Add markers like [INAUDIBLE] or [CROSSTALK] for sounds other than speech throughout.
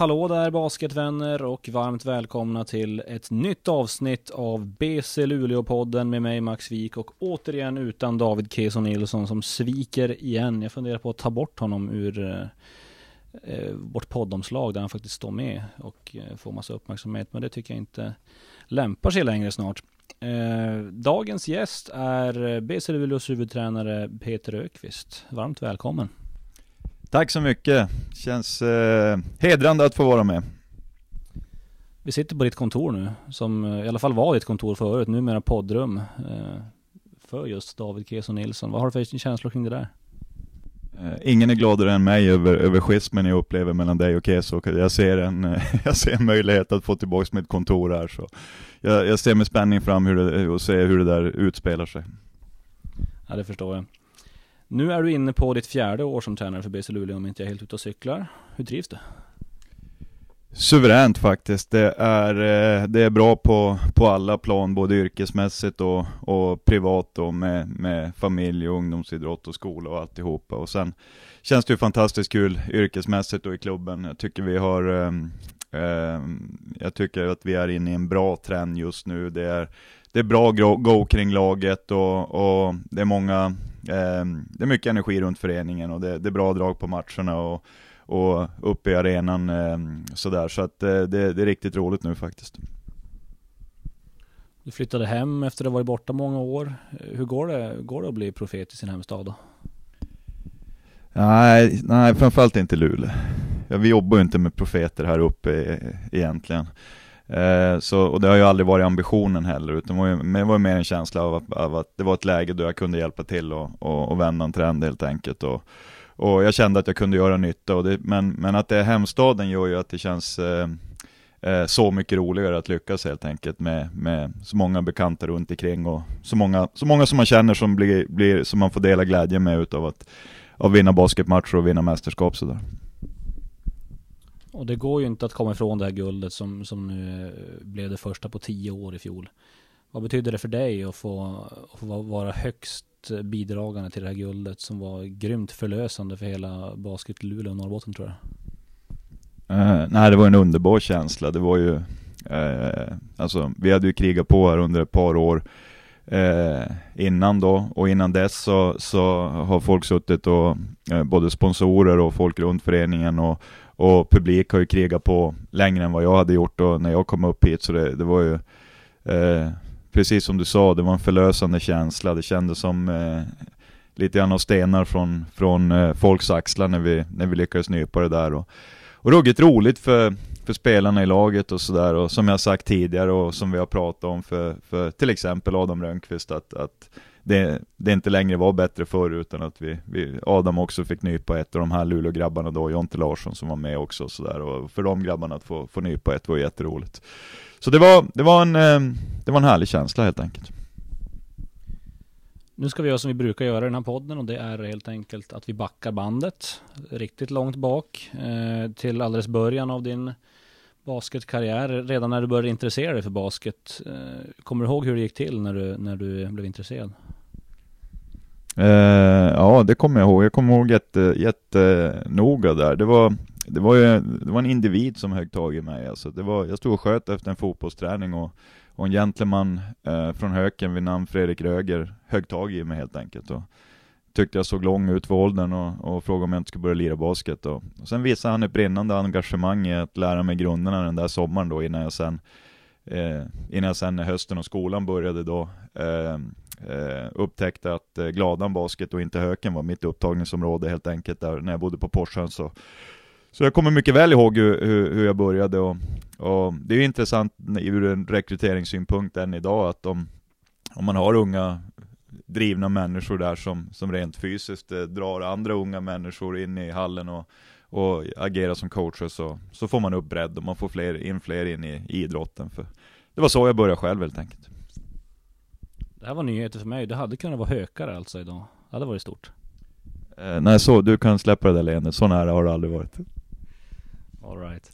Hallå där basketvänner och varmt välkomna till ett nytt avsnitt av BC Luleå-podden med mig Max Wik och återigen utan David Keson Nilsson som sviker igen. Jag funderar på att ta bort honom ur eh, eh vårt poddomslag där han faktiskt står med och eh, får massa uppmärksamhet. Men det tycker jag inte lämpar sig längre snart. Eh, dagens gäst är eh, BC Luleås huvudtränare Peter Ökvist. Varmt välkommen. Tack så mycket. Känns eh, hedrande att få vara med. Vi sitter på ditt kontor nu, som eh, i alla fall var ditt kontor förut, numera poddrum. Eh, för just David Keso Nilsson. Vad har du för känslor kring det där? Eh, ingen är gladare än mig över, över schismen jag upplever mellan dig och Keso. Jag ser en, [LAUGHS] jag ser en möjlighet att få tillbaka mitt kontor här. Så jag, jag ser med spänning fram hur det, och ser hur det där utspelar sig. Ja, det förstår jag. Nu är du inne på ditt fjärde år som tränare för BC Luleå om inte jag är helt ute och cyklar. Hur trivs du? Suveränt faktiskt. Det är, eh, det är bra på, på alla plan, både yrkesmässigt och, och privat och med, med familj och ungdomsidrott och skola och alltihopa. Och sen känns det ju fantastiskt kul yrkesmässigt och i klubben. Jag tycker vi har eh, jag tycker att vi är inne i en bra trend just nu. Det är, det är bra go kring laget och, och det är många det är mycket energi runt föreningen och det, det, är bra drag på matcherna och, och uppe i arenan eh, sådär. Så att eh, det, det, är riktigt roligt nu faktiskt. Du flyttade hem efter att ha varit borta många år. Hur går det, går det att bli profet i sin hemstad då? Nej, nej framförallt inte Luleå. Ja, vi jobbar ju inte med profeter här uppe egentligen. Eh, så, och det har ju aldrig varit ambitionen heller, utan det var ju, det var mer en känsla av att, av att, det var ett läge då jag kunde hjälpa till och, och, och vända en trend helt enkelt. Och, och jag kände att jag kunde göra nytta, och det, men, men att det är hemstaden gör ju att det känns eh, eh, så mycket roligare att lyckas helt enkelt med, med så många bekanta runt omkring och så många, så många som man känner som, blir, blir, som man får dela glädje med utav att, att vinna basketmatcher och vinna mästerskap sådär. Och det går ju inte att komma ifrån det här guldet som, som nu eh, blev det första på tio år i fjol. Vad betyder det för dig att få, att få vara högst bidragande till det här guldet som var grymt förlösande för hela basket Luleå och Norrbotten tror jag? Uh, nej, det var en underbar känsla. Det var ju, uh, alltså vi hade ju krigat på här under ett par år uh, innan då och innan dess så, så har folk suttit och både sponsorer och folk runt föreningen och och publik har ju krigat på längre än vad jag hade gjort då när jag kom upp hit, så det, det var ju eh, precis som du sa, det var en förlösande känsla. Det kändes som eh, lite grann av stenar från, från eh, folks axlar när vi, när vi lyckades nypa det där. Och, och ruggigt roligt för, för spelarna i laget och sådär, och som jag sagt tidigare och som vi har pratat om för, för till exempel Adam Rönnqvist, att, att det, det inte längre var bättre förr utan att vi, vi, Adam också fick nypa ett Och de här Luleå-grabbarna då, Jonte Larsson som var med också och sådär. Och för de grabbarna att få, få nypa ett var jätteroligt. Så det var, det var en, eh, det var en härlig känsla helt enkelt. Nu ska vi göra som vi brukar göra i den här podden och det är helt enkelt att vi backar bandet riktigt långt bak eh, till alldeles början av din basketkarriär, redan när du började intressera dig för basket. Eh, kommer du ihåg hur det gick till när du, när du blev intresserad? Uh, ja, det kommer jag ihåg. Jag kommer ihåg jätte, jättenoga där. Det var, det var ju det var en individ som högg tag i mig. Alltså, det var, jag stod och sköt efter en fotbollsträning och, och en gentleman uh, från Höken vid namn Fredrik Röger högg tag i mig helt enkelt. Och tyckte jag såg lång ut för åldern och, och frågade om jag inte skulle börja lira basket. Och, och sen visade han ett brinnande engagemang i att lära mig grunderna den där sommaren då innan jag sen eh, innan jag sen när hösten och skolan började då eh, eh, upptäckte att eh, Gladan Basket och inte Höken var mitt upptagningsområde helt enkelt där när jag bodde på Porschen så så jag kommer mycket väl ihåg hur, hur, hur jag började och, och, det är ju intressant ur en rekryteringssynpunkt än idag att de, om man har unga drivna människor där som, som rent fysiskt eh, drar andra unga människor in i hallen och, och agerar som coacher så, så får man upp bredd och man får fler, in fler in i, i idrotten. För det var så jag började själv helt enkelt. Det här var nyheter för mig. Det hade kunnat vara hökare alltså idag. Det hade varit stort. Eh, nej, så du kan släppa det där leendet. Så nära har det aldrig varit. Alright.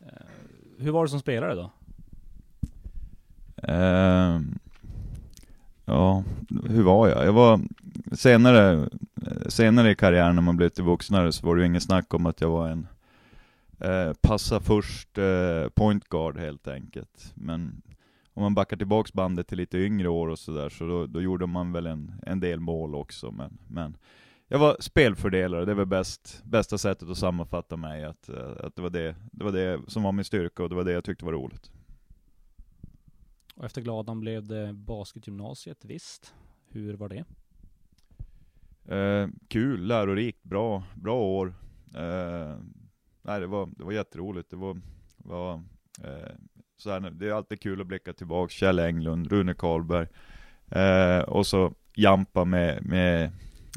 Eh, hur var det som spelare då? Eh, ja, hur var jag? Jag var senare, senare i karriären när man blev till vuxnare så var det ju inget snack om att jag var en eh, passa först eh, point guard helt enkelt. Men om man backar tillbaks bandet till lite yngre år och sådär, så då, då, gjorde man väl en, en del mål också. Men, men jag var spelfördelare, det är väl bäst, bästa sättet att sammanfatta mig, att, eh, att det, var det, det var det som var min styrka och det var det jag tyckte var roligt. Och efter Gladan blev det basketgymnasiet, visst. Hur var det? Eh, kul, lärorikt, bra, bra år. Eh, nej, det var, det var jätteroligt. Det var, var eh, så här, det är alltid kul att blicka tillbaka. Kjell Englund, Rune Karlberg. Eh, och så Jampa med, med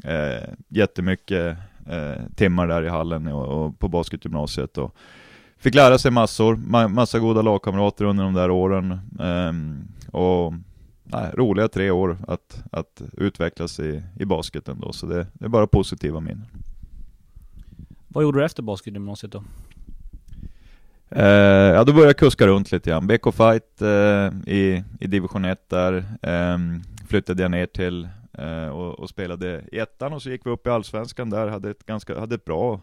eh, jättemycket eh, timmar där i hallen och, och på basketgymnasiet. Och fick lära sig massor, ma massa goda lagkamrater under de där åren. Eh, och nej, roliga tre år att, att utvecklas i, i basketen då, så det, det är bara positiva minnen. Vad gjorde du efter basketgymnasiet då? Eh, ja, då började jag kuska runt lite grann. BK Fight eh, i, i division 1 där, eh, flyttade jag ner till eh, och, och, spelade i ettan och så gick vi upp i allsvenskan där, hade ett ganska, hade ett bra,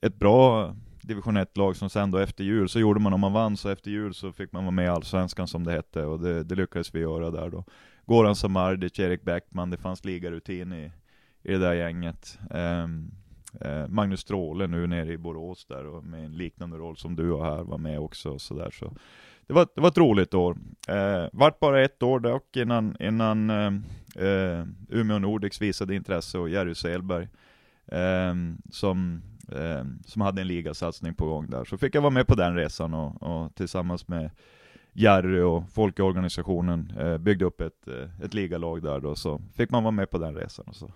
ett bra division 1-lag som sen då efter jul, så gjorde man om man vann, så efter jul så fick man vara med i allsvenskan som det hette och det, det lyckades vi göra där då. Goran Samardic, Erik Bäckman, det fanns ligarutin i, i det där gänget. Um, uh, Magnus Stråle nu nere i Borås där och med en liknande roll som du har här, var med också och sådär så. Det var, det var ett roligt år. Uh, vart bara ett år dock innan, innan uh, uh, Umeå Nordics visade intresse och Jerry Selberg Ehm, som eh, som hade en ligasatsning på gång där. Så fick jag vara med på den resan och, och tillsammans med Jerry och folk i organisationen eh, byggde upp ett, eh, ett ligalag där då, så fick man vara med på den resan. Och så.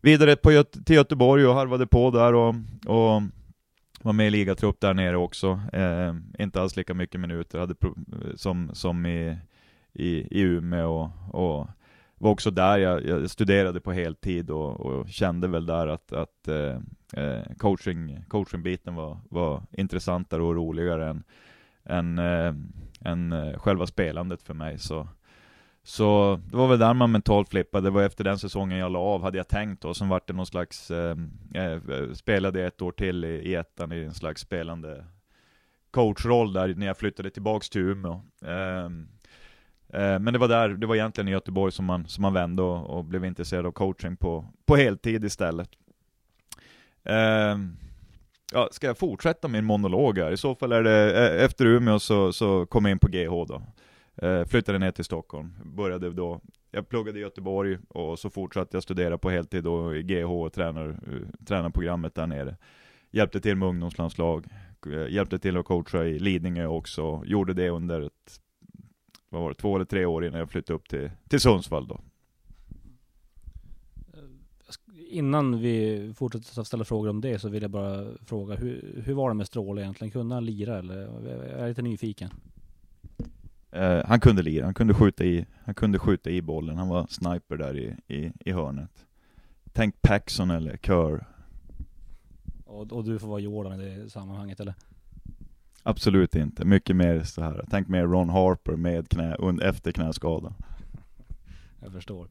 Vidare på Göte till Göteborg och harvade på där och, och var med i ligatrupp där nere också. Eh, inte alls lika mycket minuter hade som, som i, i, i Umeå och, och var också där jag, jag studerade på heltid och, och, kände väl där att, att eh, eh coaching, coachingbiten var, var intressantare och roligare än, än, eh, än eh, själva spelandet för mig. Så, så det var väl där man mentalt flippade, det var efter den säsongen jag la av, hade jag tänkt då, sen vart det någon slags, eh, eh, spelade ett år till i, i ettan i en slags spelande coachroll där när jag flyttade tillbaks till Umeå. Eh, Eh, men det var där, det var egentligen i Göteborg som man, som man vände och, och blev intresserad av coaching på, på heltid istället. Ehm, ja, ska jag fortsätta min monolog här? I så fall är det, eh, efter Umeå så, så kom jag in på GH då. Eh, flyttade ner till Stockholm, började då, jag pluggade i Göteborg och så fortsatte jag studera på heltid då i GH och tränar, tränarprogrammet där nere. Hjälpte till med ungdomslandslag, hjälpte till att coacha i Lidingö också, gjorde det under ett, vad var det, två eller tre år innan jag flyttade upp till, till Sundsvall då innan vi fortsätter att ställa frågor om det så vill jag bara fråga, hur, hur var det med Stråle egentligen? Kunde han lira eller? Jag är lite nyfiken. Uh, han kunde lira, han kunde skjuta i, han kunde skjuta i bollen, han var sniper där i, i, i hörnet. Tänk Paxson eller Kerr. Och, och du får vara Jordan i det sammanhanget eller? Absolut inte, mycket mer så här. Tänk mer Ron Harper med knä, efter knäskada. Jag förstår.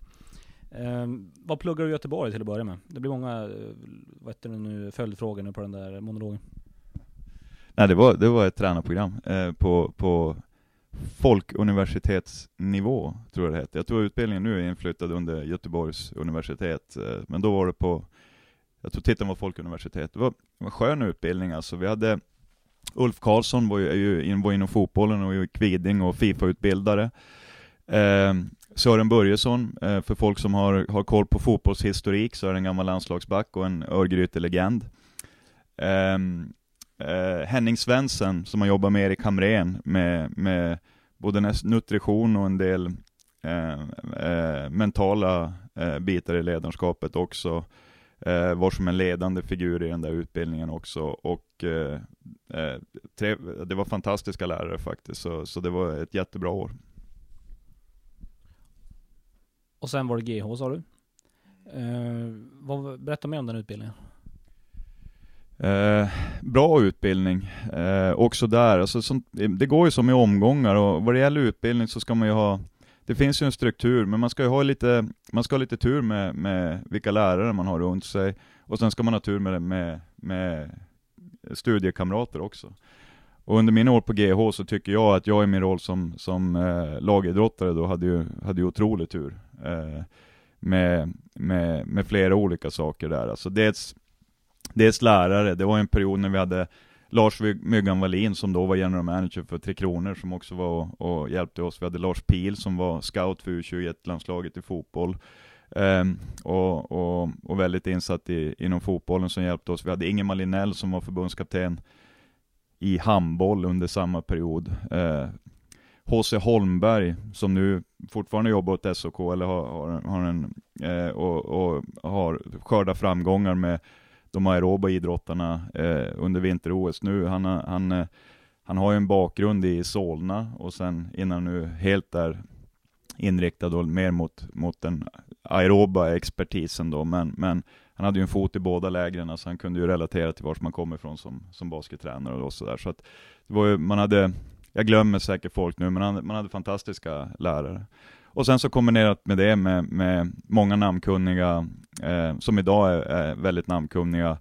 Eh, vad pluggar du i Göteborg till att börja med? Det blir många eh, vad heter det nu, följdfrågor nu på den där monologen. Nej, det var, det var ett tränarprogram eh, på, på folkuniversitetsnivå, tror jag det heter. Jag tror utbildningen nu är inflyttad under Göteborgs universitet, eh, men då var det på, jag tror titeln var folkuniversitet. Det var, det var en skön utbildning alltså. Vi hade Ulf Karlsson var ju, var inom fotbollen och var Kviding och Fifa-utbildare. Eh, Sören Börjesson, eh, för folk som har, har koll på fotbollshistorik, så är det en gammal landslagsback och en Örgryte-legend. Ehm, eh, Henning Svensson, som har jobbat med Erik Hamrén, med, med både nutrition och en del eh, eh, mentala eh, bitar i ledarskapet också, var som en ledande figur i den där utbildningen också. Och tre, det var fantastiska lärare faktiskt, så, så det var ett jättebra år. Och sen var det GH sa du. Eh, vad, berätta mer om den utbildningen. Eh, bra utbildning, eh, också där. Alltså, som, det går ju som i omgångar och vad det gäller utbildning så ska man ju ha, det finns ju en struktur, men man ska ju ha lite, man ska ha lite tur med, med vilka lärare man har runt sig, och sen ska man ha tur med, med, med studiekamrater också. Och under mina år på GH så tycker jag att jag i min roll som, som eh, lagidrottare då hade ju, hade ju otrolig tur. Eh, med, med, med flera olika saker där. Alltså dels, dels lärare, det var en period när vi hade Lars Myggan Wallin som då var general manager för Tre Kronor som också var och, och hjälpte oss. Vi hade Lars Pil som var scout för U21-landslaget i fotboll. Um, och, och, och, väldigt insatt i, inom fotbollen som hjälpte oss. Vi hade Ingemar Linell som var förbundskapten i handboll under samma period. Ehm, H.C. Uh, Holmberg, som nu fortfarande jobbar åt SOK, eller har, har, har en, uh, och, och, har skördat framgångar med de aeroba idrottarna eh, under vinter-OS nu. Han, eh, han, eh, han har ju en bakgrund i Solna och sen innan nu helt där inriktad då mer mot, mot den aeroba expertisen då, men, men han hade ju en fot i båda lägren, så han kunde ju relatera till vart man kommer ifrån som, som baskettränare och sådär. Så att det var ju, man hade, jag glömmer säkert folk nu, men han, man hade fantastiska lärare. Och sen så kombinerat med det med, med många namnkunniga, eh, som idag är, är, väldigt namnkunniga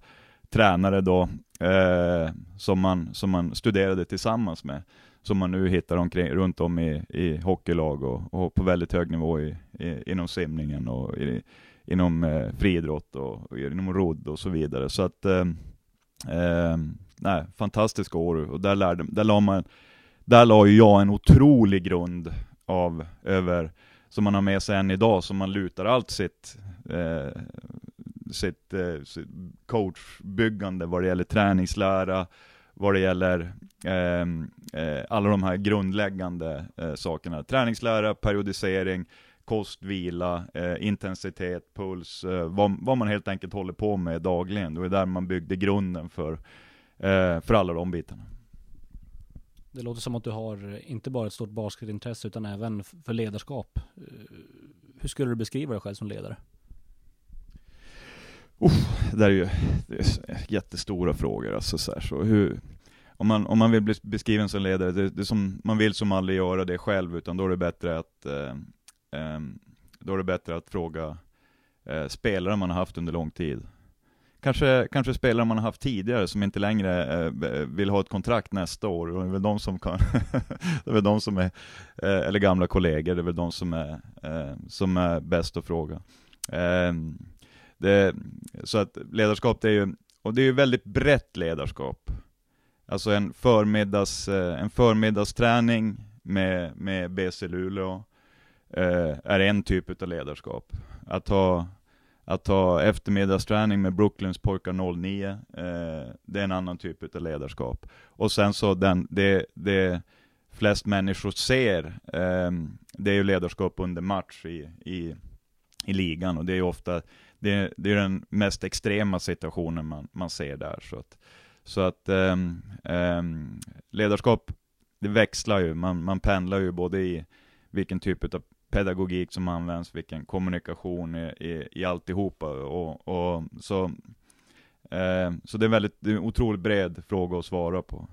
tränare då, eh, som, man, som man studerade tillsammans med som man nu hittar omkring, runt om i, i hockeylag och, och på väldigt hög nivå i, i, inom simningen och i, inom eh, friidrott och, och, inom rodd och så vidare. Så att, eh, eh, nej, fantastiska år och där lärde, där la man, där la ju jag en otrolig grund av, över, som man har med sig än idag, som man lutar allt sitt, eh, sitt, eh, sitt coachbyggande vad det gäller träningslära, vad det gäller ehm, eh, alla de här grundläggande eh, sakerna. Träningslära, periodisering, kost, vila, eh, intensitet, puls, eh, vad, vad, man helt enkelt håller på med dagligen. Det var där man byggde grunden för, eh, för alla de bitarna. Det låter som att du har inte bara ett stort basketintresse utan även för ledarskap. Eh, hur skulle du beskriva dig själv som ledare? Oh, det där är ju det är jättestora frågor alltså så, här, så hur, om man, om man vill bli beskriven som ledare, det, det som, man vill som aldrig göra det själv, utan då är det bättre att, eh, eh, då är det bättre att fråga eh, spelare man har haft under lång tid. Kanske, kanske spelare man har haft tidigare som inte längre eh, vill ha ett kontrakt nästa år, och det är väl de som kan, [LAUGHS] det är väl de som är, eh, eller gamla kollegor, det är väl de som är, eh, som är bäst att fråga. Ehm, det, så att ledarskap, det är ju, och det är ju väldigt brett ledarskap. Alltså en, förmiddags, eh, en förmiddagsträning med, med BC Luleå eh, är en typ av ledarskap. Att ha, att ha eftermiddagsträning med Brooklyns pojkar 09, eh, det är en annan typ av ledarskap. Och sen så den, det, det flest människor ser, eh, det är ju ledarskap under match i, i, i ligan, och det är ju ofta det, det är den mest extrema situationen man, man ser där. Så att, så att eh, ledarskap, det växlar ju, man, man pendlar ju både i vilken typ av pedagogik som används, vilken kommunikation i, i, i alltihopa. Och, och, så, eh, så det är, väldigt, det är en otroligt bred fråga att svara på.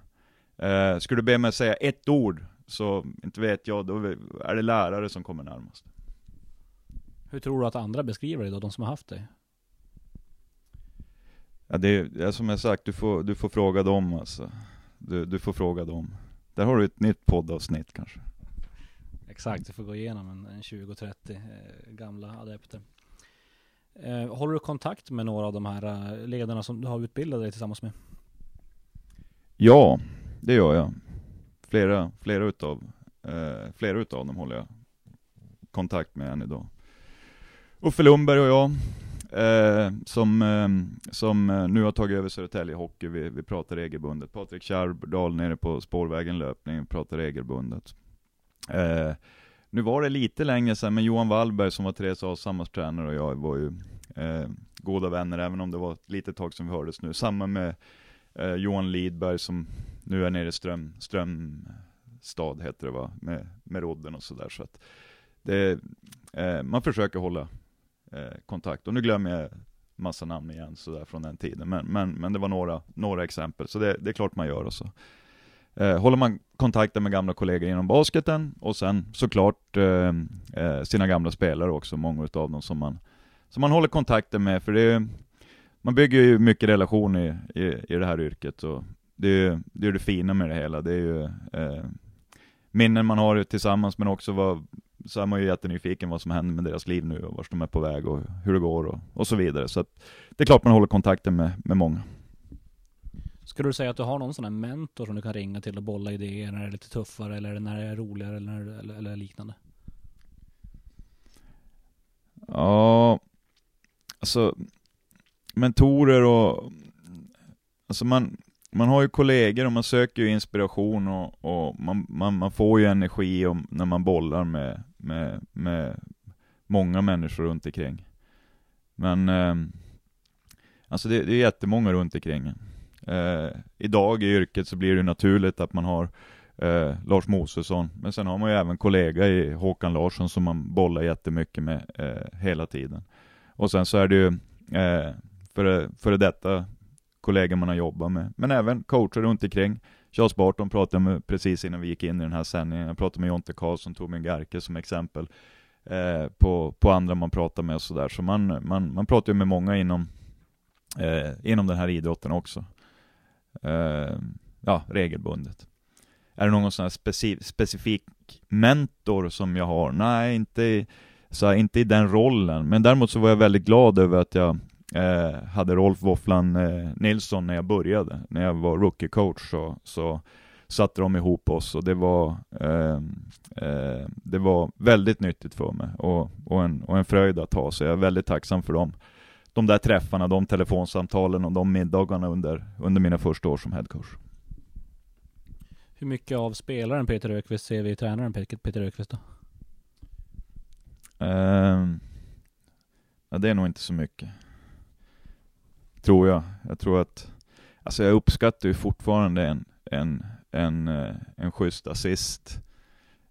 Eh, skulle du be mig säga ett ord, så inte vet jag, då är det lärare som kommer närmast. Hur tror du att andra beskriver dig då, de som har haft dig? Ja, det är, som jag sagt, du får, du får fråga dem alltså. Du, du får fråga dem. Där har du ett nytt poddavsnitt kanske. Exakt, du får gå igenom en, en 20-30 eh, gamla adepter. Eh, håller du kontakt med några av de här eh, ledarna som du har utbildat dig tillsammans med? Ja, det gör jag. Flera, flera utav, eh, flera utav dem håller jag kontakt med än idag. Uffe Lundberg och jag, eh, som, eh, som eh, nu har tagit över Södertälje Hockey, vi, vi pratar regelbundet. Patrik Kärrdal nere på spårvägen löpning, pratar regelbundet. Eh, nu var det lite längre sedan, men Johan Wallberg som var Therese Alshammars tränare och jag var ju eh, goda vänner, även om det var ett litet tag som vi hördes nu. Samma med eh, Johan Lidberg som nu är nere i Ström, Strömstad, heter det va, med, med rodden och sådär. Så att det, eh, man försöker hålla eh, kontakt. Och nu glömmer jag massa namn igen sådär från den tiden, men, men, men det var några, några exempel, så det, det är klart man gör. Och så. Eh, håller man kontakten med gamla kollegor inom basketen, och sen såklart eh, eh, sina gamla spelare också, många utav dem som man, som man håller kontakten med, för det är man bygger ju mycket relation i, i, i det här yrket och det är ju det, är det fina med det hela. Det är ju eh, minnen man har tillsammans men också vad, så är man ju jättenyfiken vad som händer med deras liv nu och vart de är på väg och hur det går och, och så vidare. Så att det är klart man håller kontakten med, med många. Skulle du säga att du har någon sån här mentor som du kan ringa till och bolla idéer när det är lite tuffare eller när det är roligare eller, eller, eller liknande? Ja, alltså mentorer och alltså man, man har ju kollegor och man söker ju inspiration och, och man, man, man, får ju energi om, när man bollar med, med, med många människor runt omkring. Men eh, alltså det, det är jättemånga runt omkring. Eh, idag i yrket så blir det naturligt att man har eh, Lars Mosesson, men sen har man ju även kollega i Håkan Larsson som man bollar jättemycket med eh, hela tiden. Och sen så är det ju eh, före, före detta kollegor man har jobbat med, men även coacher runt omkring. Charles Barton pratade jag med precis innan vi gick in i den här sändningen. Jag pratade med Jonte Karlsson, Torbjörn Garke som exempel eh, på, på andra man pratar med och sådär. Så man, man, man pratar ju med många inom, eh, inom den här idrotten också. Eh, ja, regelbundet. Är det någon sån här specif specifik mentor som jag har? Nej, inte, så inte i den rollen. Men däremot så var jag väldigt glad över att jag eh, hade Rolf Våfflan eh, Nilsson när jag började. När jag var rookie coach så, så satte de ihop oss och det var, eh, eh, det var väldigt nyttigt för mig och, och, en, och en fröjd att ha, så jag är väldigt tacksam för dem. De där träffarna, de telefonsamtalen och de middagarna under, under mina första år som headcoach. Hur mycket av spelaren Peter Ökvist ser vi i tränaren Peter Ökvist då? Uh, ja, det är nog inte så mycket. Tror jag. Jag tror att, alltså jag uppskattar ju fortfarande en, en, en, eh, en schysst assist.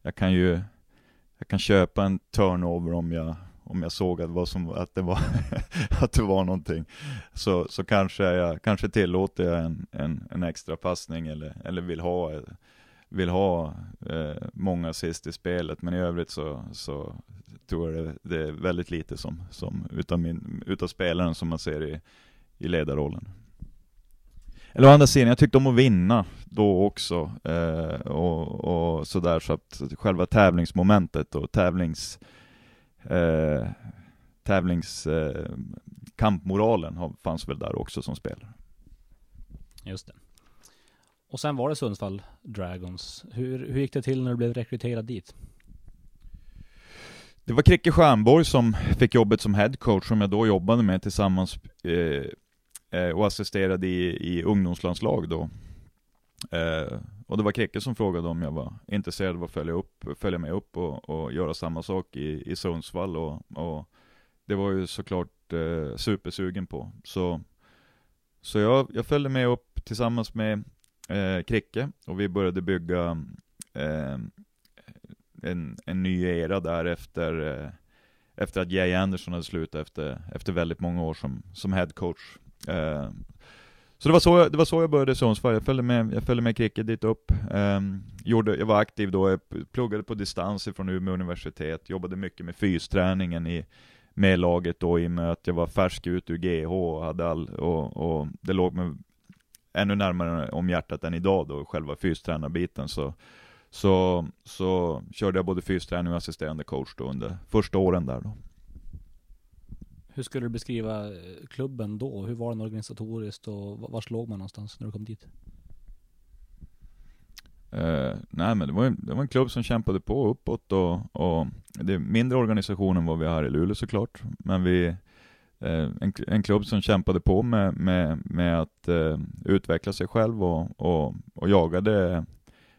Jag kan ju, jag kan köpa en turnover om jag, om jag såg att, vad som, att, det var [LAUGHS] att det var någonting. Så, så kanske, jag, kanske tillåter jag en, en, en extra passning eller, eller vill ha, vill ha eh, många assist i spelet. Men i övrigt så, så tror jag det, det är väldigt lite som, som utav, min, utav spelaren som man ser i, i ledarrollen. Eller å andra sidan, jag tyckte om att vinna då också, eh, och, och sådär, så att själva tävlingsmomentet och tävlings eh, tävlings eh, kampmoralen fanns väl där också som spelare. Just det. Och sen var det Sundsvall Dragons. Hur, hur gick det till när du blev rekryterad dit? Det var Kricke Stjernborg som fick jobbet som headcoach som jag då jobbade med tillsammans eh, eh, och assisterade i, i ungdomslandslag då. Eh, och det var Kricke som frågade om jag var intresserad av att följa, upp, följa med upp och, och göra samma sak i, i Sundsvall och, och det var ju såklart eh, supersugen på. Så, så jag, jag följde med upp tillsammans med eh, Kricke och vi började bygga eh, en, en ny era där efter, eh, efter att Jay Anderson hade slutat efter, efter väldigt många år som, som headcoach. Eh, så det var så, jag, det var så jag började i Sundsvall, jag följde med, jag följde med cricket dit upp. Um, gjorde, jag var aktiv då, jag pluggade på distans från Umeå universitet, jobbade mycket med fysträningen i, med laget då i och med att jag var färsk ut ur GH och hade all, och, och det låg mig ännu närmare om hjärtat än idag då, själva fystränarbiten. Så, så, så körde jag både fysträning och assisterande coach då under första åren där då. Hur skulle du beskriva eh, klubben då? Hur var den organisatoriskt och var låg man någonstans när du kom dit? Uh, nej men det var, en, det var en klubb som kämpade på uppåt och, och det är mindre organisation än vad vi har i Luleå såklart. Men vi, uh, en, en klubb som kämpade på med, med, med att uh, utveckla sig själv och, och, och jagade,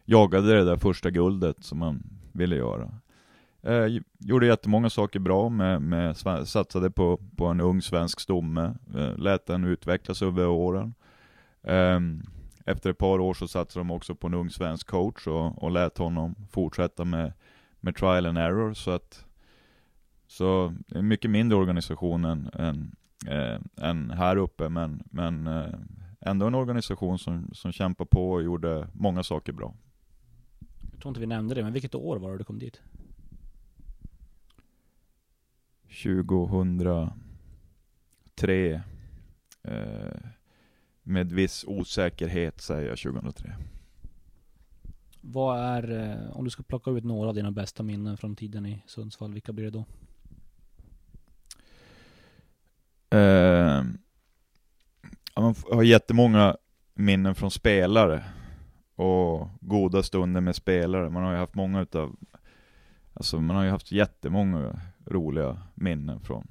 jagade det där första guldet som man ville göra. Eh, gjorde jättemånga saker bra, med, med, satsade på, på en ung svensk stomme, eh, lät den utvecklas över åren. Eh, efter ett par år så satsade de också på en ung svensk coach och, och lät honom fortsätta med, med trial and error, så att så en mycket mindre organisation än, än, eh, än här uppe, men, men eh, ändå en organisation som, som kämpar på och gjorde många saker bra. Jag tror inte vi nämnde det, men vilket år var det du kom dit? 2003 eh, med viss osäkerhet säger jag 2003. Vad är, eh, om du ska plocka ut några av dina bästa minnen från tiden i Sundsvall, vilka blir det då? Eh, man har jättemånga minnen från spelare och goda stunder med spelare. Man har ju haft många utav, alltså man har ju haft jättemånga roliga minnen från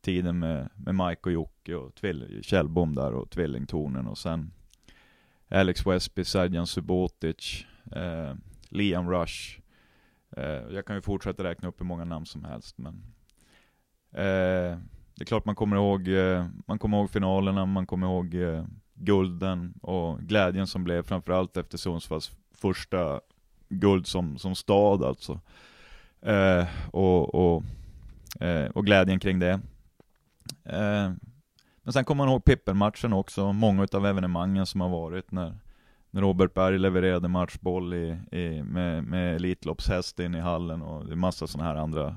tiden med, med Mike och Jocke och Tvill, Kjellbom där och Tvillingtornen och sen Alex Westby, Sergian Subotic, eh, Liam Rush. Eh, jag kan ju fortsätta räkna upp hur många namn som helst men eh, det är klart man kommer ihåg, eh, man kommer ihåg finalerna, man kommer ihåg eh, gulden och glädjen som blev framförallt efter Sundsvalls första guld som, som stad alltså. Eh, och, och, eh, och glädjen kring det. Eh, men sen kommer man ihåg Pippen-matchen också, många av evenemangen som har varit när, när Robert Berg levererade matchboll i, i, med, med Elitloppshäst in i hallen och det är massa sådana här andra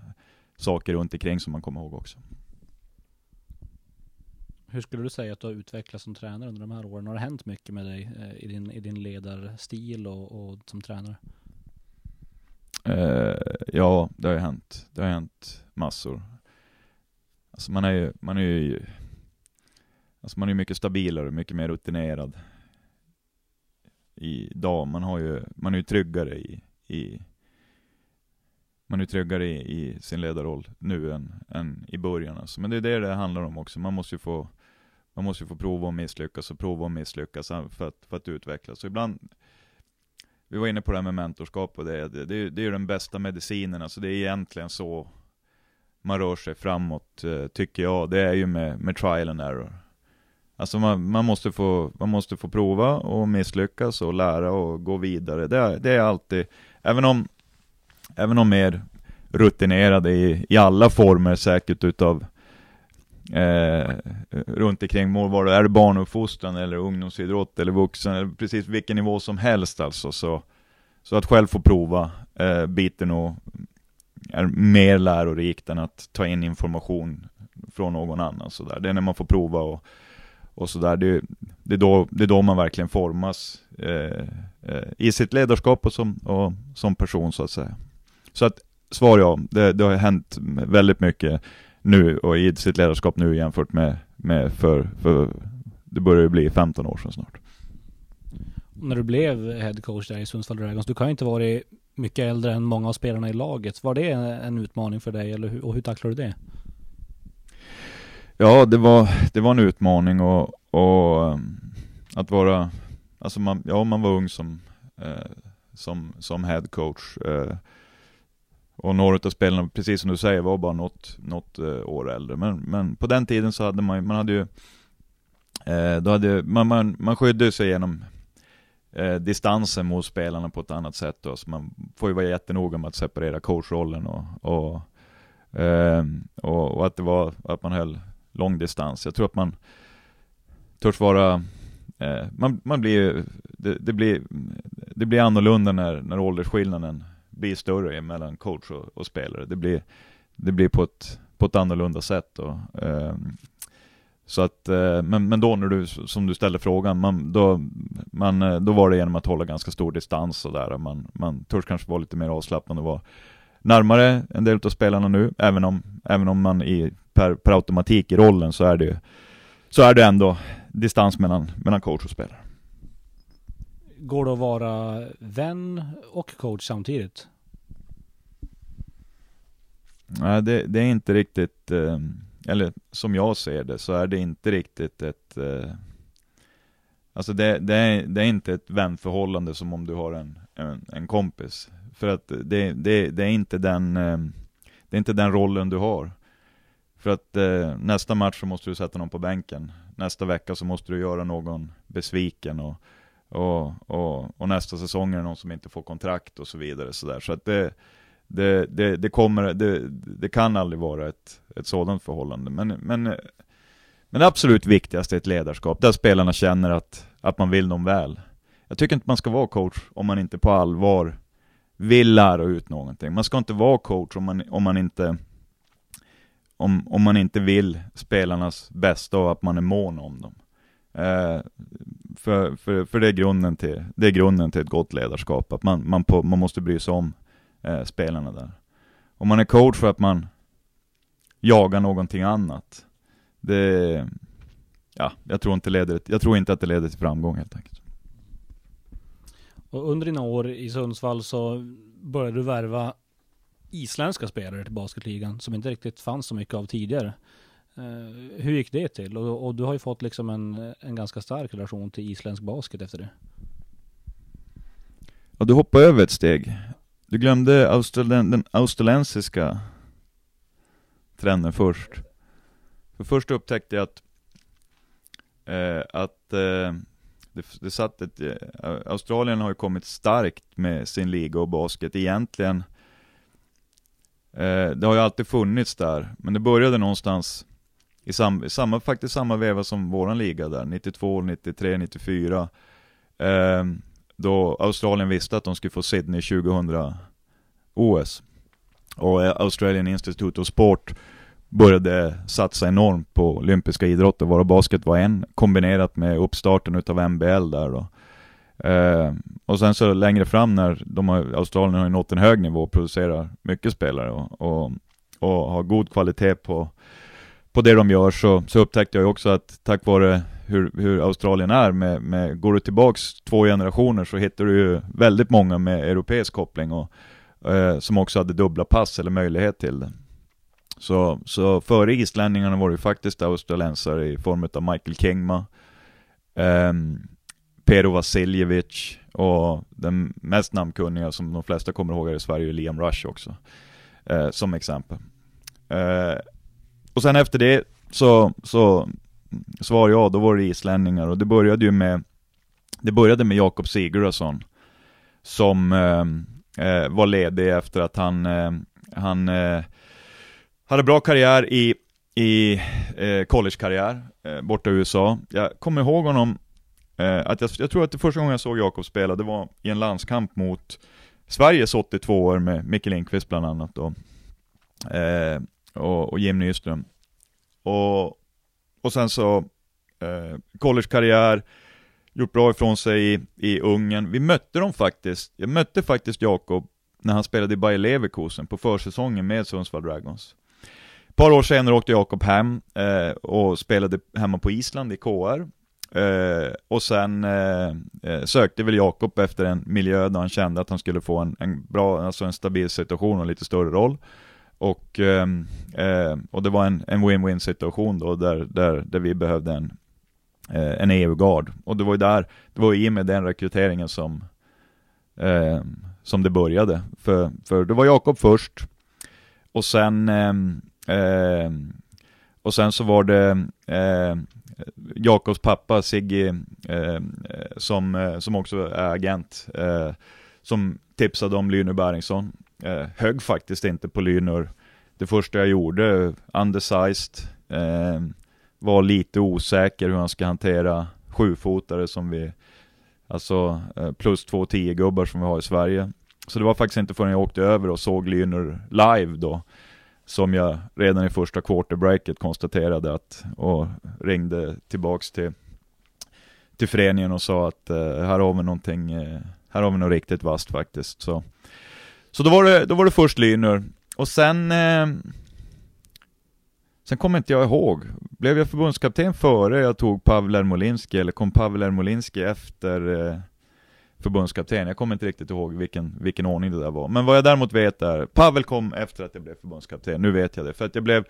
saker runt omkring som man kommer ihåg också. Hur skulle du säga att du har utvecklats som tränare under de här åren? Har det hänt mycket med dig eh, i din, i din ledarstil och, och som tränare? Eh, ja, det har ju hänt. Det har hänt massor. Alltså man är ju, man är ju, alltså man är mycket stabilare, mycket mer rutinerad idag. Man har ju, man är ju tryggare i, i man är tryggare i, i, sin ledarroll nu än, än i början. Alltså. Men det är det det handlar om också. Man måste ju få man måste ju få prova och misslyckas och prova och misslyckas för att, för att utvecklas. Så ibland, vi var inne på det här med mentorskap och det, det, det, det är ju den bästa medicinen, alltså det är egentligen så man rör sig framåt, eh, tycker jag. Det är ju med, med trial and error. Alltså man, man, måste få, man måste få prova och misslyckas och lära och gå vidare. Det är, det är alltid, även om, även om mer rutinerade i, i alla former säkert utav eh, runt omkring målvara. Är det barnuppfostran eller ungdomsidrott eller vuxen, eller precis vilken nivå som helst alltså. Så, så att själv få prova eh, biter nog är mer lärorikt än att ta in information från någon annan. Så där. Det är när man får prova och, och sådär. Det, det, är då, det är då man verkligen formas eh, eh, i sitt ledarskap och som, och som person så att säga. Så att svar ja, det, det har hänt väldigt mycket nu och i sitt ledarskap nu jämfört med, med för, för det börjar ju bli 15 år sedan snart. När du blev headcoach där i Sundsvall Dragons, du kan ju inte varit mycket äldre än många av spelarna i laget. Var det en utmaning för dig eller hur, och hur tacklade du det? Ja, det var, det var en utmaning och, och um, att vara, alltså man, ja man var ung som, eh, som, som headcoach. Eh, och några av spelarna, precis som du säger, var bara något, något eh, år äldre. Men, men på den tiden så hade man, man hade ju, eh, då hade, man, man, man skydde sig genom eh, distansen mot spelarna på ett annat sätt. Då. Så man får ju vara jättenoga med att separera coachrollen och, och, eh, och, och, att det var, att man höll lång distans. Jag tror att man törs vara eh, man, man blir, det, det, blir, det blir annorlunda när, när åldersskillnaden blir större mellan coach och, och, spelare. Det blir, det blir på, ett, på ett annorlunda sätt. Och, eh, så att, eh, men, men då när du, som du ställde frågan, man, då, man, eh, då var det genom att hålla ganska stor distans och där. Man, man törs kanske vara lite mer avslappnad och vara närmare en del av spelarna nu, även om, även om man i, per, per automatik i rollen så är det så är det ändå distans mellan, mellan coach och spelare. Går det att vara vän och coach samtidigt? Nej, det, det är inte riktigt, eh, eller som jag ser det, så är det inte riktigt ett eh, Alltså det, det, är, det är inte ett vänförhållande som om du har en, en, en kompis. För att det, det, det, är inte den, eh, det är inte den rollen du har. För att nästa match så måste du sätta någon på bänken. Nästa vecka så måste du göra någon besviken och och, och, och, nästa säsong är det någon som inte får kontrakt och så vidare. Så, där. så att det, det, det, det, kommer, det, det kan aldrig vara ett, ett sådant förhållande. Men, men, men det absolut viktigaste är ett ledarskap, där spelarna känner att, att man vill dem väl. Jag tycker inte man ska vara coach om man inte på allvar vill lära ut någonting. Man ska inte vara coach om man, om man inte om, om man inte vill spelarnas bästa och att man är mån om dem. Eh, för, för, för det, är grunden till, det är grunden till ett gott ledarskap, att man, man, på, man måste bry sig om eh, spelarna där. Om man är coach för att man jagar någonting annat, det, ja, jag tror inte, leder, jag tror inte att det leder till framgång helt enkelt. Och under dina år i Sundsvall så började du värva isländska spelare till basketligan som inte riktigt fanns så mycket av tidigare. Eh, hur gick det till? Och, och, du har ju fått liksom en, en ganska stark relation till isländsk basket efter det. Ja, du hoppade över ett steg. Du glömde Australien, den australiensiska trenden först. För först upptäckte jag att, eh, att eh, det, det satt ett, eh, Australien har ju kommit starkt med sin liga och basket egentligen. Eh, det har ju alltid funnits där, men det började någonstans i sam, samma, faktiskt samma veva som våran liga där, 92, 93, 94. Eh, då Australien visste att de skulle få Sydney 2000 OS. Och eh, Australian Institute of Sport började satsa enormt på olympiska idrotter, varav basket var en, kombinerat med uppstarten utav NBL där då. Eh, och sen så längre fram när de har, Australien har nått en hög nivå och producerar mycket spelare och, och, och har god kvalitet på, på det de gör så, så upptäckte jag också att tack vare hur, hur Australien är med, med, går du tillbaks två generationer så hittar du ju väldigt många med europeisk koppling och eh, som också hade dubbla pass eller möjlighet till det. Så, så före islänningarna var det faktiskt australiensare i form av Michael Kingma, eh, Pero Vasiljevic och den mest namnkunniga som de flesta kommer ihåg här i Sverige är Liam Rush också. Eh, som exempel. Eh, och sen efter det så, så svar ja, då var det islänningar och det började ju med Det började med Jakob Sigurðsson Som eh, eh, var ledig efter att han eh, Han eh, hade bra karriär i, i eh, collegekarriär eh, borta i USA. Jag kommer ihåg honom, eh, att jag, jag, tror att det första gången jag såg Jakob spela, det var i en landskamp mot Sveriges 82 år med Micke Lindqvist bland annat då. Eh, och, och Jim Nyström. Och, och sen så, eh, collegekarriär, gjort bra ifrån sig i, i Ungern. Vi mötte dem faktiskt, jag mötte faktiskt Jakob när han spelade i Bayer Leverkusen på försäsongen med Sundsvall Dragons Ett par år senare åkte Jakob hem eh, och spelade hemma på Island i KR. Eh, och sen eh, eh, sökte väl Jakob efter en miljö där han kände att han skulle få en, en bra, alltså en stabil situation och en lite större roll. Och, ehm, eh, och det var en, en win-win situation då, där, där, där vi behövde en, eh, en EU-gard. Och det var ju där, det var i och med den rekryteringen som, eh, som det började. För, för det var Jakob först, och sen Eh, och sen så var det eh, Jakobs pappa Sigge, eh, som, eh, som också är agent, eh, som tipsade om Lyne Bäringsson. Eh, högg faktiskt inte på Lynur. Det första jag gjorde, undersized, eh, var lite osäker hur han ska hantera sjufotare som vi, alltså eh, plus två tio gubbar som vi har i Sverige. Så det var faktiskt inte förrän jag åkte över och såg Lynur live då, som jag redan i första quarterbreaket konstaterade att, och ringde tillbaks till, till föreningen och sa att eh, här har vi någonting, eh, här har vi något riktigt vasst faktiskt. Så, så då, var det, då var det först Lynur, och sen Eh, Sen kommer inte jag ihåg, blev jag förbundskapten före jag tog Pavel Ermolinski eller kom Pavel Ermolinski efter eh, förbundskapten. Jag kommer inte riktigt ihåg vilken, vilken ordning det där var. Men vad jag däremot vet är, Pavel kom efter att jag blev förbundskapten, nu vet jag det. För att jag blev,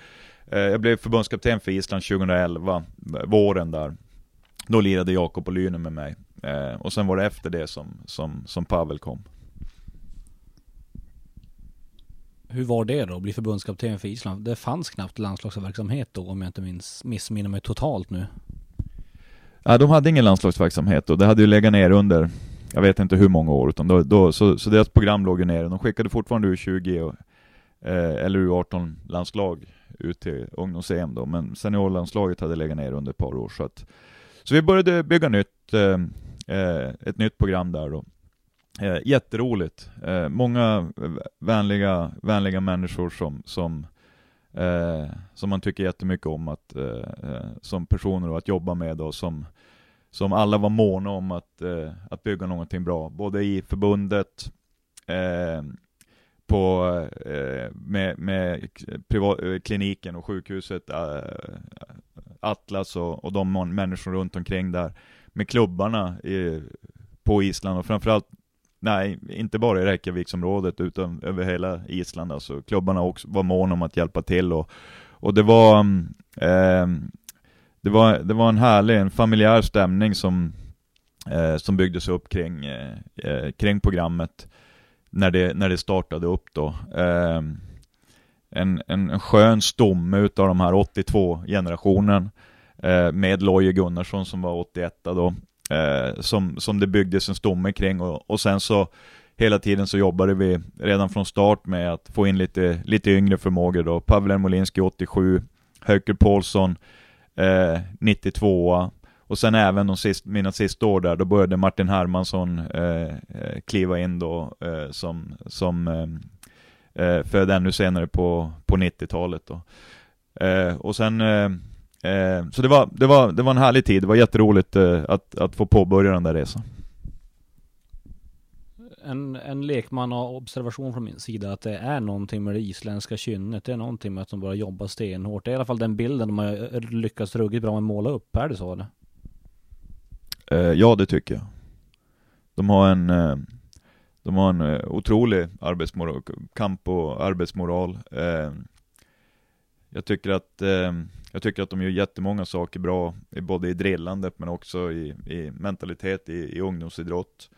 eh, jag blev förbundskapten för Island 2011, eh, våren där. Då lirade Jakob och Lyne med mig. Eh, och sen var det efter det som, som, som Pavel kom. Hur var det då, att bli förbundskapten för Island? Det fanns knappt landslagsverksamhet då, om jag inte minns, missminner mig totalt nu. Ja, de hade ingen landslagsverksamhet och det hade ju legat ner under jag vet inte hur många år, utan då, då, så, så deras program låg ju nere. De skickade fortfarande U20 och, eh, eller U18-landslag ut till ungdoms-EM då, men seniorlandslaget hade legat ner under ett par år. Så, att, så vi började bygga nytt, eh, eh ett nytt program där då. Eh, jätteroligt. Eh, många vänliga, vänliga människor som, som eh, som man tycker jättemycket om att, eh, eh, som personer att jobba med och som, som alla var måna om att, eh, att bygga någonting bra, både i förbundet, eh, på, eh, med, med privat, eh, kliniken och sjukhuset, eh, Atlas och, och de människor runt omkring där, med klubbarna i, på Island och framförallt Nej, inte bara i Reykjaviksområdet utan över hela Island alltså. Klubbarna också var måna om att hjälpa till och, och det var eh, det var, det var en härlig, en familjär stämning som, eh, som byggdes upp kring, eh, eh kring programmet när det, när det startade upp då. Eh, en, en, en skön stomme utav de här 82-generationen eh, med Loje Gunnarsson som var 81 då eh, som, som det byggdes en stomme kring och, och sen så hela tiden så jobbade vi redan från start med att få in lite, lite yngre förmågor då. Pavlen Molinski 87, Höker Paulsson eh, 92 och sen även de sist, mina sista år där, då började Martin Hermansson eh, eh kliva in då eh, som, som eh, eh född ännu senare på, på 90-talet då. Eh, och sen eh, Eh, så det var, det, var, det var en härlig tid, det var jätteroligt eh, att, att få påbörja den där resan. En, en lekmannaobservation från min sida att det är någonting med det isländska kynnet. Det är någonting med att de bara jobbar stenhårt. Det är i alla fall den bilden de har lyckats ruggigt bra med att måla upp. Är det så eller? Eh, ja, det tycker jag. De har en, eh, de har en eh, otrolig arbetsmoral, kamp och arbetsmoral. Eh, jag tycker att jag tycker att de gör jättemånga saker bra, både i drillandet men också i, i mentalitet i, i ungdomsidrott.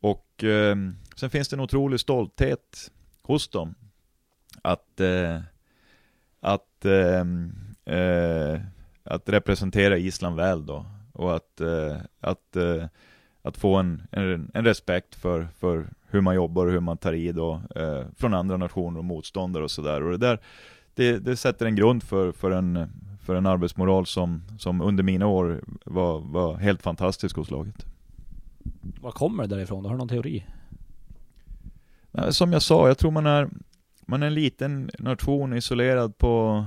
Och eh, sen finns det en otrolig stolthet hos dem. Att, eh, att, eh, eh att representera Island väl då. Och att, eh, att, eh, att få en, en, en, respekt för, för hur man jobbar och hur man tar i då, eh, från andra nationer och motståndare och sådär. Och det där det, det sätter en grund för, för, en, för en arbetsmoral som, som under mina år var, var helt fantastisk hos laget. Var kommer det därifrån? Har du någon teori? Som jag sa, jag tror man är, man är en liten nation isolerad på,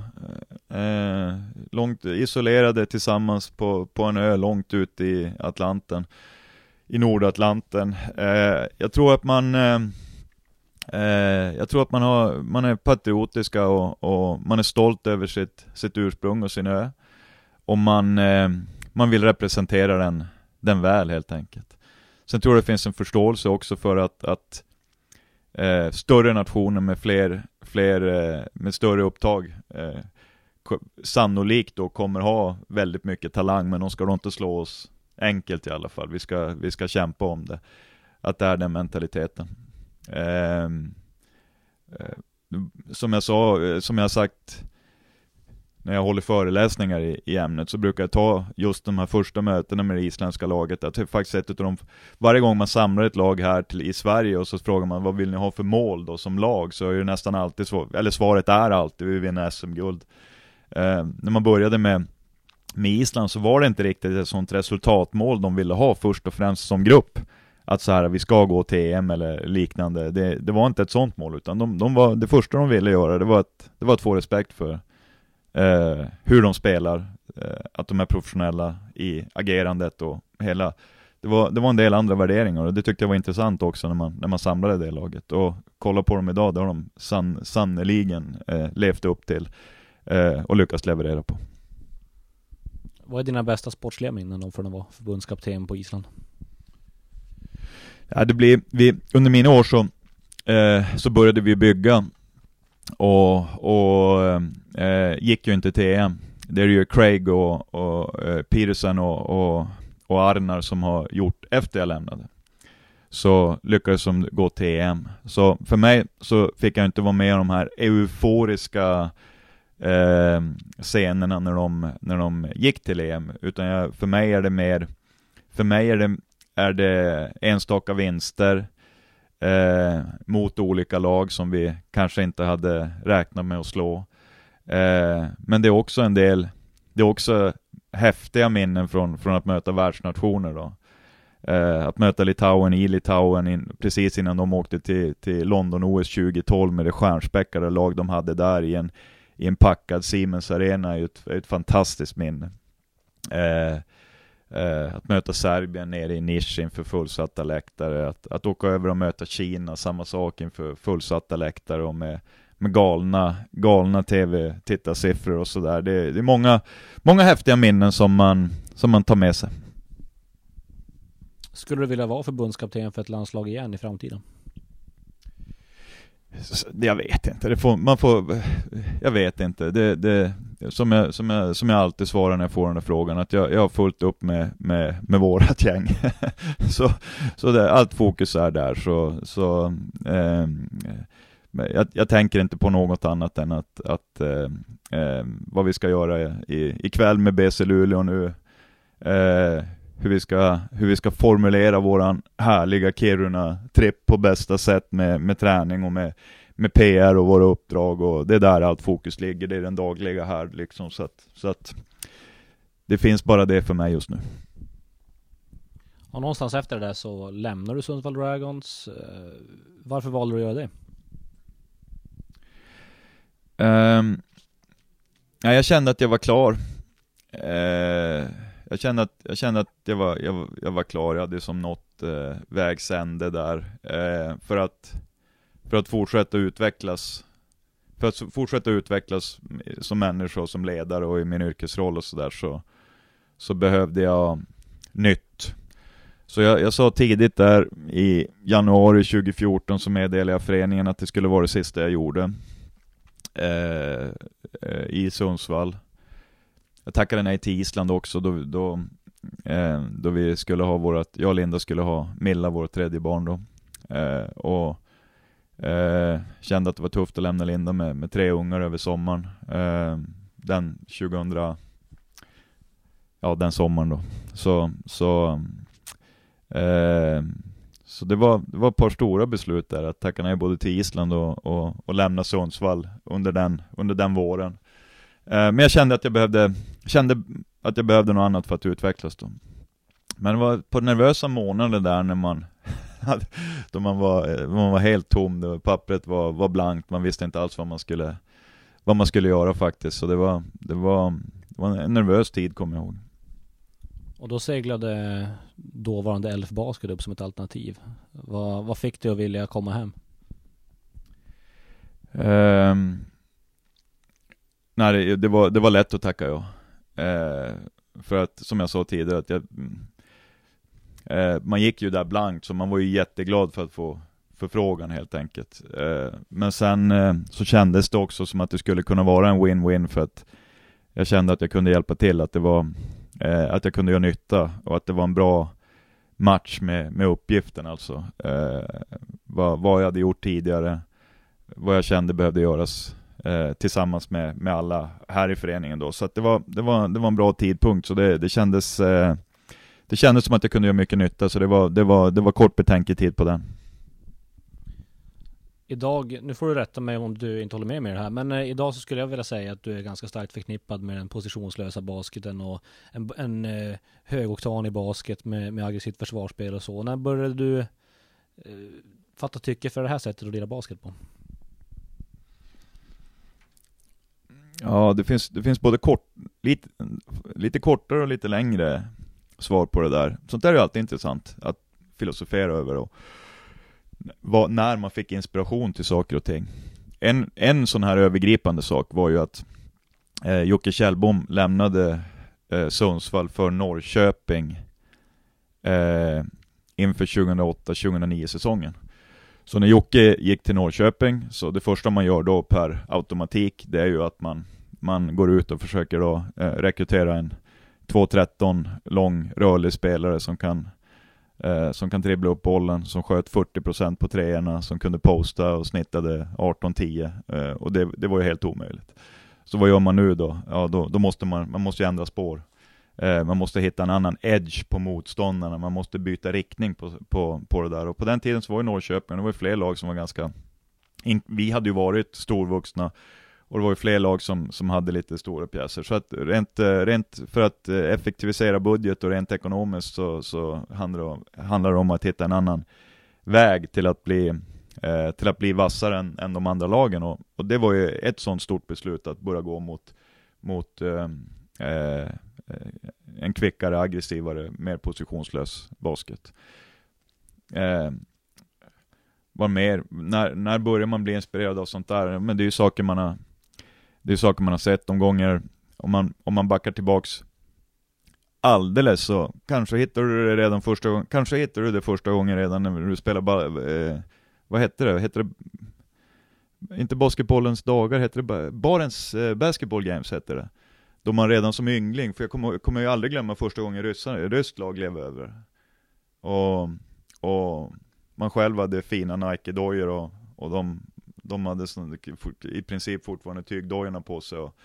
eh, långt isolerade tillsammans på, på en ö långt ute i Atlanten, i Nordatlanten. Eh, jag tror att man Eh, Eh, jag tror att man, har, man är patriotiska och, och, man är stolt över sitt, sitt ursprung och sin ö. Och man, eh, man vill representera den, den väl helt enkelt. Sen tror jag det finns en förståelse också för att, att eh, större nationer med fler, fler eh, med större upptag eh, sannolikt då kommer ha väldigt mycket talang, men de ska då inte slå oss enkelt i alla fall. Vi ska, vi ska kämpa om det. Att det är den mentaliteten. Ehm, eh, som jag sa, eh, som jag sagt när jag håller föreläsningar i, i, ämnet så brukar jag ta just de här första mötena med det isländska laget. Att det är faktiskt ett utav de, varje gång man samlar ett lag här till, i Sverige och så frågar man vad vill ni ha för mål då som lag? Så är det nästan alltid svar, eller svaret är alltid vi vill vinna SM-guld. Eh, när man började med, med Island så var det inte riktigt ett sånt resultatmål de ville ha först och främst som grupp att så här, vi ska gå till EM eller liknande. Det, det var inte ett sånt mål, utan de, de var, det första de ville göra, det var att, det var att få respekt för eh, hur de spelar, eh, att de är professionella i agerandet och hela det var, det var en del andra värderingar och det tyckte jag var intressant också när man, när man samlade det laget. Och kolla på dem idag, det har de san, sannerligen eh, levt upp till eh, och lyckats leverera på. Vad är dina bästa sportsliga minnen då från att vara förbundskapten på Island? Ja, det blir, vi, under mina år så, eh, så började vi bygga och, och eh, gick ju inte till EM. Det är ju Craig och, och eh, Peterson och, och, och Arnar som har gjort efter jag lämnade. Så lyckades de gå till EM. Så för mig så fick jag inte vara med i de här euforiska eh, scenerna när de, när de gick till EM, utan jag, för mig är det mer, för mig är det är det enstaka vinster eh, mot olika lag som vi kanske inte hade räknat med att slå. Eh, men det är också en del, det är också häftiga minnen från, från att möta världsnationer då. Eh, att möta Litauen i Litauen in, precis innan de åkte till, till London-OS 2012 med det stjärnspäckade lag de hade där i en, i en packad Siemens Arena är ju ett, ett fantastiskt minne. Eh, eh, att möta Serbien nere i Nisch inför fullsatta läktare, att, att åka över och möta Kina, samma sak inför fullsatta läktare och med, med galna, galna tv-tittarsiffror och sådär. Det, det är många, många häftiga minnen som man, som man tar med sig. Skulle du vilja vara förbundskapten för ett landslag igen i framtiden? Jag vet inte, det får, man får, jag vet inte. Det, det, som, jag, som, jag, som jag alltid svarar när jag får den här frågan, att jag, jag har fullt upp med, med, med vårat gäng. [LAUGHS] så så det, allt fokus är där. Så, så eh, jag, jag, tänker inte på något annat än att, att eh, eh, vad vi ska göra i, ikväll med BC Luleå nu. Eh, hur vi ska, hur vi ska formulera våran härliga Kiruna-tripp på bästa sätt med, med träning och med, med PR och våra uppdrag och det är där allt fokus ligger, det är den dagliga här liksom så att, så att det finns bara det för mig just nu. Och någonstans efter det där så lämnar du Sundsvall Dragons. Eh, varför valde du att göra det? Um, ja, jag kände att jag var klar. Uh, jag kände att, jag, kände att jag, var, jag, jag var klar, jag hade som nått eh, vägs ände där. Eh, för, att, för att fortsätta utvecklas för att fortsätta utvecklas som människa och som ledare och i min yrkesroll och sådär så, så behövde jag nytt. Så jag, jag sa tidigt där i januari 2014 så meddelade jag föreningen att det skulle vara det sista jag gjorde eh, eh i Sundsvall. Jag tackade nej till Island också då, då, eh, då vi skulle ha vårat, jag och Linda skulle ha Milla, vårt tredje barn då. Eh, och eh, kände att det var tufft att lämna Linda med, med tre ungar över sommaren. Eh, den 2000, ja den sommaren då. Så, så eh, så det var, det var ett par stora beslut där, att tacka nej både till Island och, och, och lämna Sundsvall under den, under den våren. Eh, men jag kände att jag behövde, kände att jag behövde något annat för att utvecklas då. Men det var på nervösa månader där när man [LAUGHS] då man var, man var helt tom, det, pappret var, var blankt, man visste inte alls vad man skulle vad man skulle göra faktiskt, så det var, det var, det var en nervös tid kommer jag ihåg. Och då seglade dåvarande Elf Basket upp som ett alternativ. Vad, vad fick dig att vilja komma hem? Um, Nej, det, det, var, det var lätt att tacka ja. Eh, för att, som jag sa tidigare, att jag, eh, man gick ju där blankt, så man var ju jätteglad för att få förfrågan helt enkelt. Eh, men sen eh, så kändes det också som att det skulle kunna vara en win-win för att jag kände att jag kunde hjälpa till, att det var, eh, att jag kunde göra nytta och att det var en bra match med, med uppgiften alltså. Eh, vad, vad jag hade gjort tidigare, vad jag kände behövde göras eh, tillsammans med, med alla här i föreningen då. Så att det, var, det, var, det var en bra tidpunkt, så det, det kändes eh, det kändes som att jag kunde göra mycket nytta, så det var, det var, det var kort betänketid på den. Idag, nu får du rätta mig om du inte håller med mig i det här, men eh, idag så skulle jag vilja säga att du är ganska starkt förknippad med den positionslösa basketen och en, en eh, högoktanig basket med, med aggressivt försvarsspel och så. När började du eh, fatta tycke för det här sättet att lira basket på? Ja, det finns, det finns både kort, lite, lite kortare och lite längre svar på det där. Sånt där är ju alltid intressant att filosofera över och vad, när man fick inspiration till saker och ting. En, en sån här övergripande sak var ju att eh, Jocke Kjellbom lämnade eh, Sundsvall för Norrköping eh, inför 2008-2009 säsongen. Så när Jocke gick till Norrköping, så det första man gör då per automatik, det är ju att man, man går ut och försöker då eh, rekrytera en 2.13 lång rörlig spelare som kan eh, som kan dribbla upp bollen, som sköt 40% på treorna, som kunde posta och snittade 18-10 eh, och det, det var ju helt omöjligt. Så vad gör man nu då? Ja, då, då måste man, man måste ju ändra spår. Eh, man måste hitta en annan edge på motståndarna, man måste byta riktning på, på, på det där. Och på den tiden så var ju Norrköping, det var ju fler lag som var ganska, in, vi hade ju varit storvuxna, och det var ju fler lag som, som hade lite stora pjäser. Så att rent, eh, rent för att eh, effektivisera budget och rent ekonomiskt så, så handlar, det om, handlar det om att hitta en annan väg till att bli eh, till att bli vassare än, än de andra lagen. Och, och, det var ju ett sånt stort beslut att börja gå mot, mot eh, eh, Eh, en kvickare, aggressivare, mer positionslös basket. Eh, vad mer? När, när börjar man bli inspirerad av sånt där? Men det är ju saker man har, det är saker man har sett de gånger, om man, om man backar tillbaks alldeles så kanske hittar du det redan första gången, kanske hittar du det första gången redan när du spelar bara, eh, vad hette det? Hette det inte basketbollens dagar, hette det Barents eh, Basketball Games hette det. Då man redan som yngling, för jag kommer, kommer ju aldrig glömma första gången ryssarna, ryskt lag blev över. Och, och man själv hade fina Nike-dojor och, och de, de hade sån, i princip fortfarande tygdojorna på sig. Och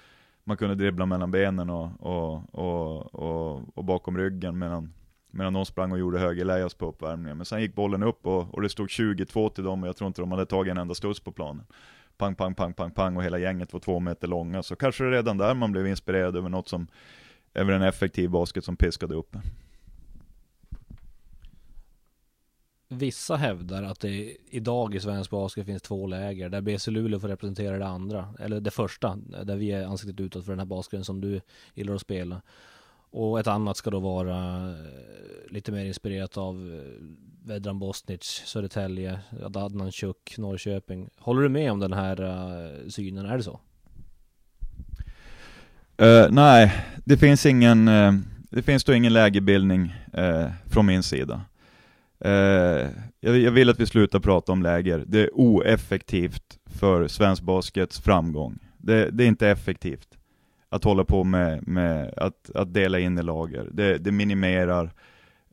man kunde dribbla mellan benen och, och, och, och, och bakom ryggen medan, medan de sprang och gjorde högerlejas på uppvärmningen. Men sen gick bollen upp och, och det stod 22 till dem och jag tror inte de hade tagit en enda studs på planen. Pang, pang, pang, pang, pang och hela gänget var två meter långa. Så kanske redan där man blev inspirerad över något som, över en effektiv basket som piskade upp Vissa hävdar att det idag i svensk basket finns två läger där BC Luleå får representera det andra, eller det första, där vi är ansiktet utåt för den här basketen som du gillar att spela. Och ett annat ska då vara eh, lite mer inspirerat av eh, Vedran Bosnic, Södertälje, Adnan Chuk, Norrköping. Håller du med om den här uh, synen? Är det så? Uh, nej, det finns ingen, uh, det finns då ingen lägerbildning från min sida. Jag, jag, vill att vi slutar prata om läger. Det är oeffektivt för svensk baskets framgång. Det, det är inte effektivt att hålla på med, med att, att dela in i lager. Det, det minimerar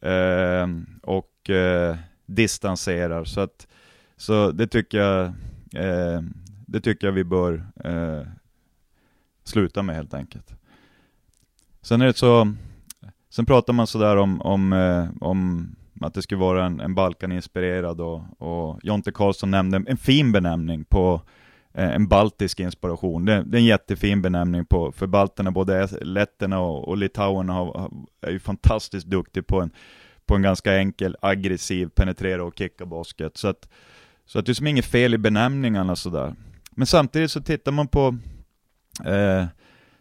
eh, och eh, distanserar. Så, att, så det tycker jag, eh, det tycker jag vi bör eh, sluta med helt enkelt. Sen är det så, sen pratar man sådär om, om, eh, om att det skulle vara en, en Balkan-inspirerad och, och Jonte Karlsson nämnde en fin benämning på Eh, en baltisk inspiration. Det, det, är en jättefin benämning på, för balterna, både letterna och, och litauerna har, är ju fantastiskt duktiga på en, på en ganska enkel, aggressiv, penetrera och kicka basket. Så att, så att det är som inget fel i benämningarna sådär. Men samtidigt så tittar man på eh,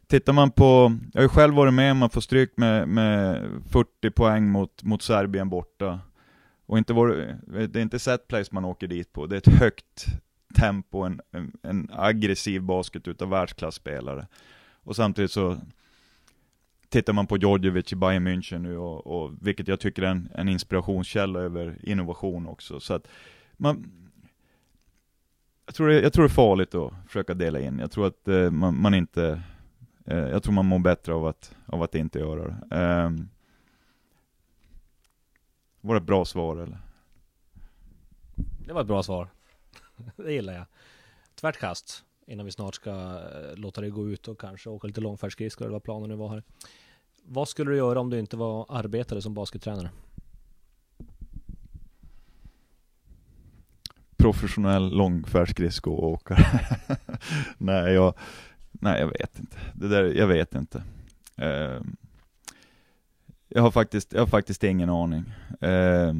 Tittar man på, jag har ju själv varit med om att få stryk med, med 40 poäng mot, mot Serbien borta. Och inte var, det är inte set place man åker dit på, det är ett högt tempo, en, en, en aggressiv basket utav världsklasspelare. Och samtidigt så tittar man på Djordjevic i Bayern München nu, och, och, vilket jag tycker är en, en inspirationskälla över innovation också. Så att man, jag, tror det, jag tror det är farligt att försöka dela in. Jag tror att eh, man, man inte Eh, jag tror man mår bättre av att, av att inte göra det. Eh, var det ett bra svar eller? Det var ett bra svar. [LAUGHS] det gillar jag. Tvärt kast innan vi snart ska eh, låta det gå ut och kanske åka lite långfärdsskridskor eller vad planen nu var här. Vad skulle du göra om du inte var arbetare som baskettränare? Professionell långfärdsskridskoåkare. [LAUGHS] Nej, jag, Nej, jag vet inte. Det där, jag vet inte. Uh, jag, har faktiskt, jag har faktiskt ingen aning. Uh,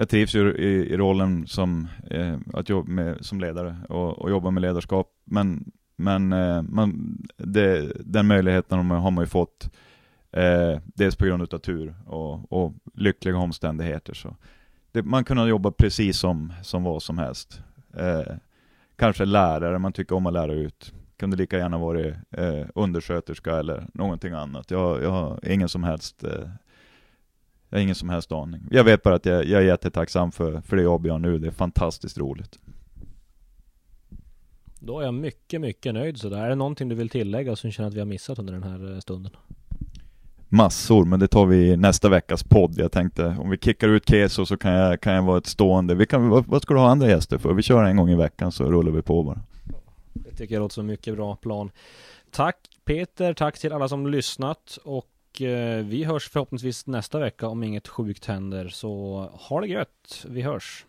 jag trivs ju i, i rollen som, eh, att jobba med, som ledare och, och jobba med ledarskap, men, men eh, man, det, den möjligheten har man ju fått eh, dels på grund av tur och, och lyckliga omständigheter. Så det, man kunde jobba precis som, som vad som helst. Eh, kanske lärare, man tycker om att lära ut kunde lika gärna varit eh, undersköterska eller någonting annat. Jag, jag har ingen som helst eh, jag har ingen som helst aning. Jag vet bara att jag, jag är jättetacksam för, för det jobb jag har nu. Det är fantastiskt roligt. Då är jag mycket, mycket nöjd sådär. Är det någonting du vill tillägga som du känner att vi har missat under den här eh, stunden? Massor, men det tar vi i nästa veckas podd. Jag tänkte om vi kickar ut Keso så kan jag, kan jag vara ett stående. Vi kan, vad, vad ska du ha andra gäster för? Vi kör en gång i veckan så rullar vi på bara. Det tycker jag låter som mycket bra plan. Tack Peter, tack till alla som lyssnat och Eh, vi hörs förhoppningsvis nästa vecka om inget sjukt händer. Så ha det gött, vi hörs.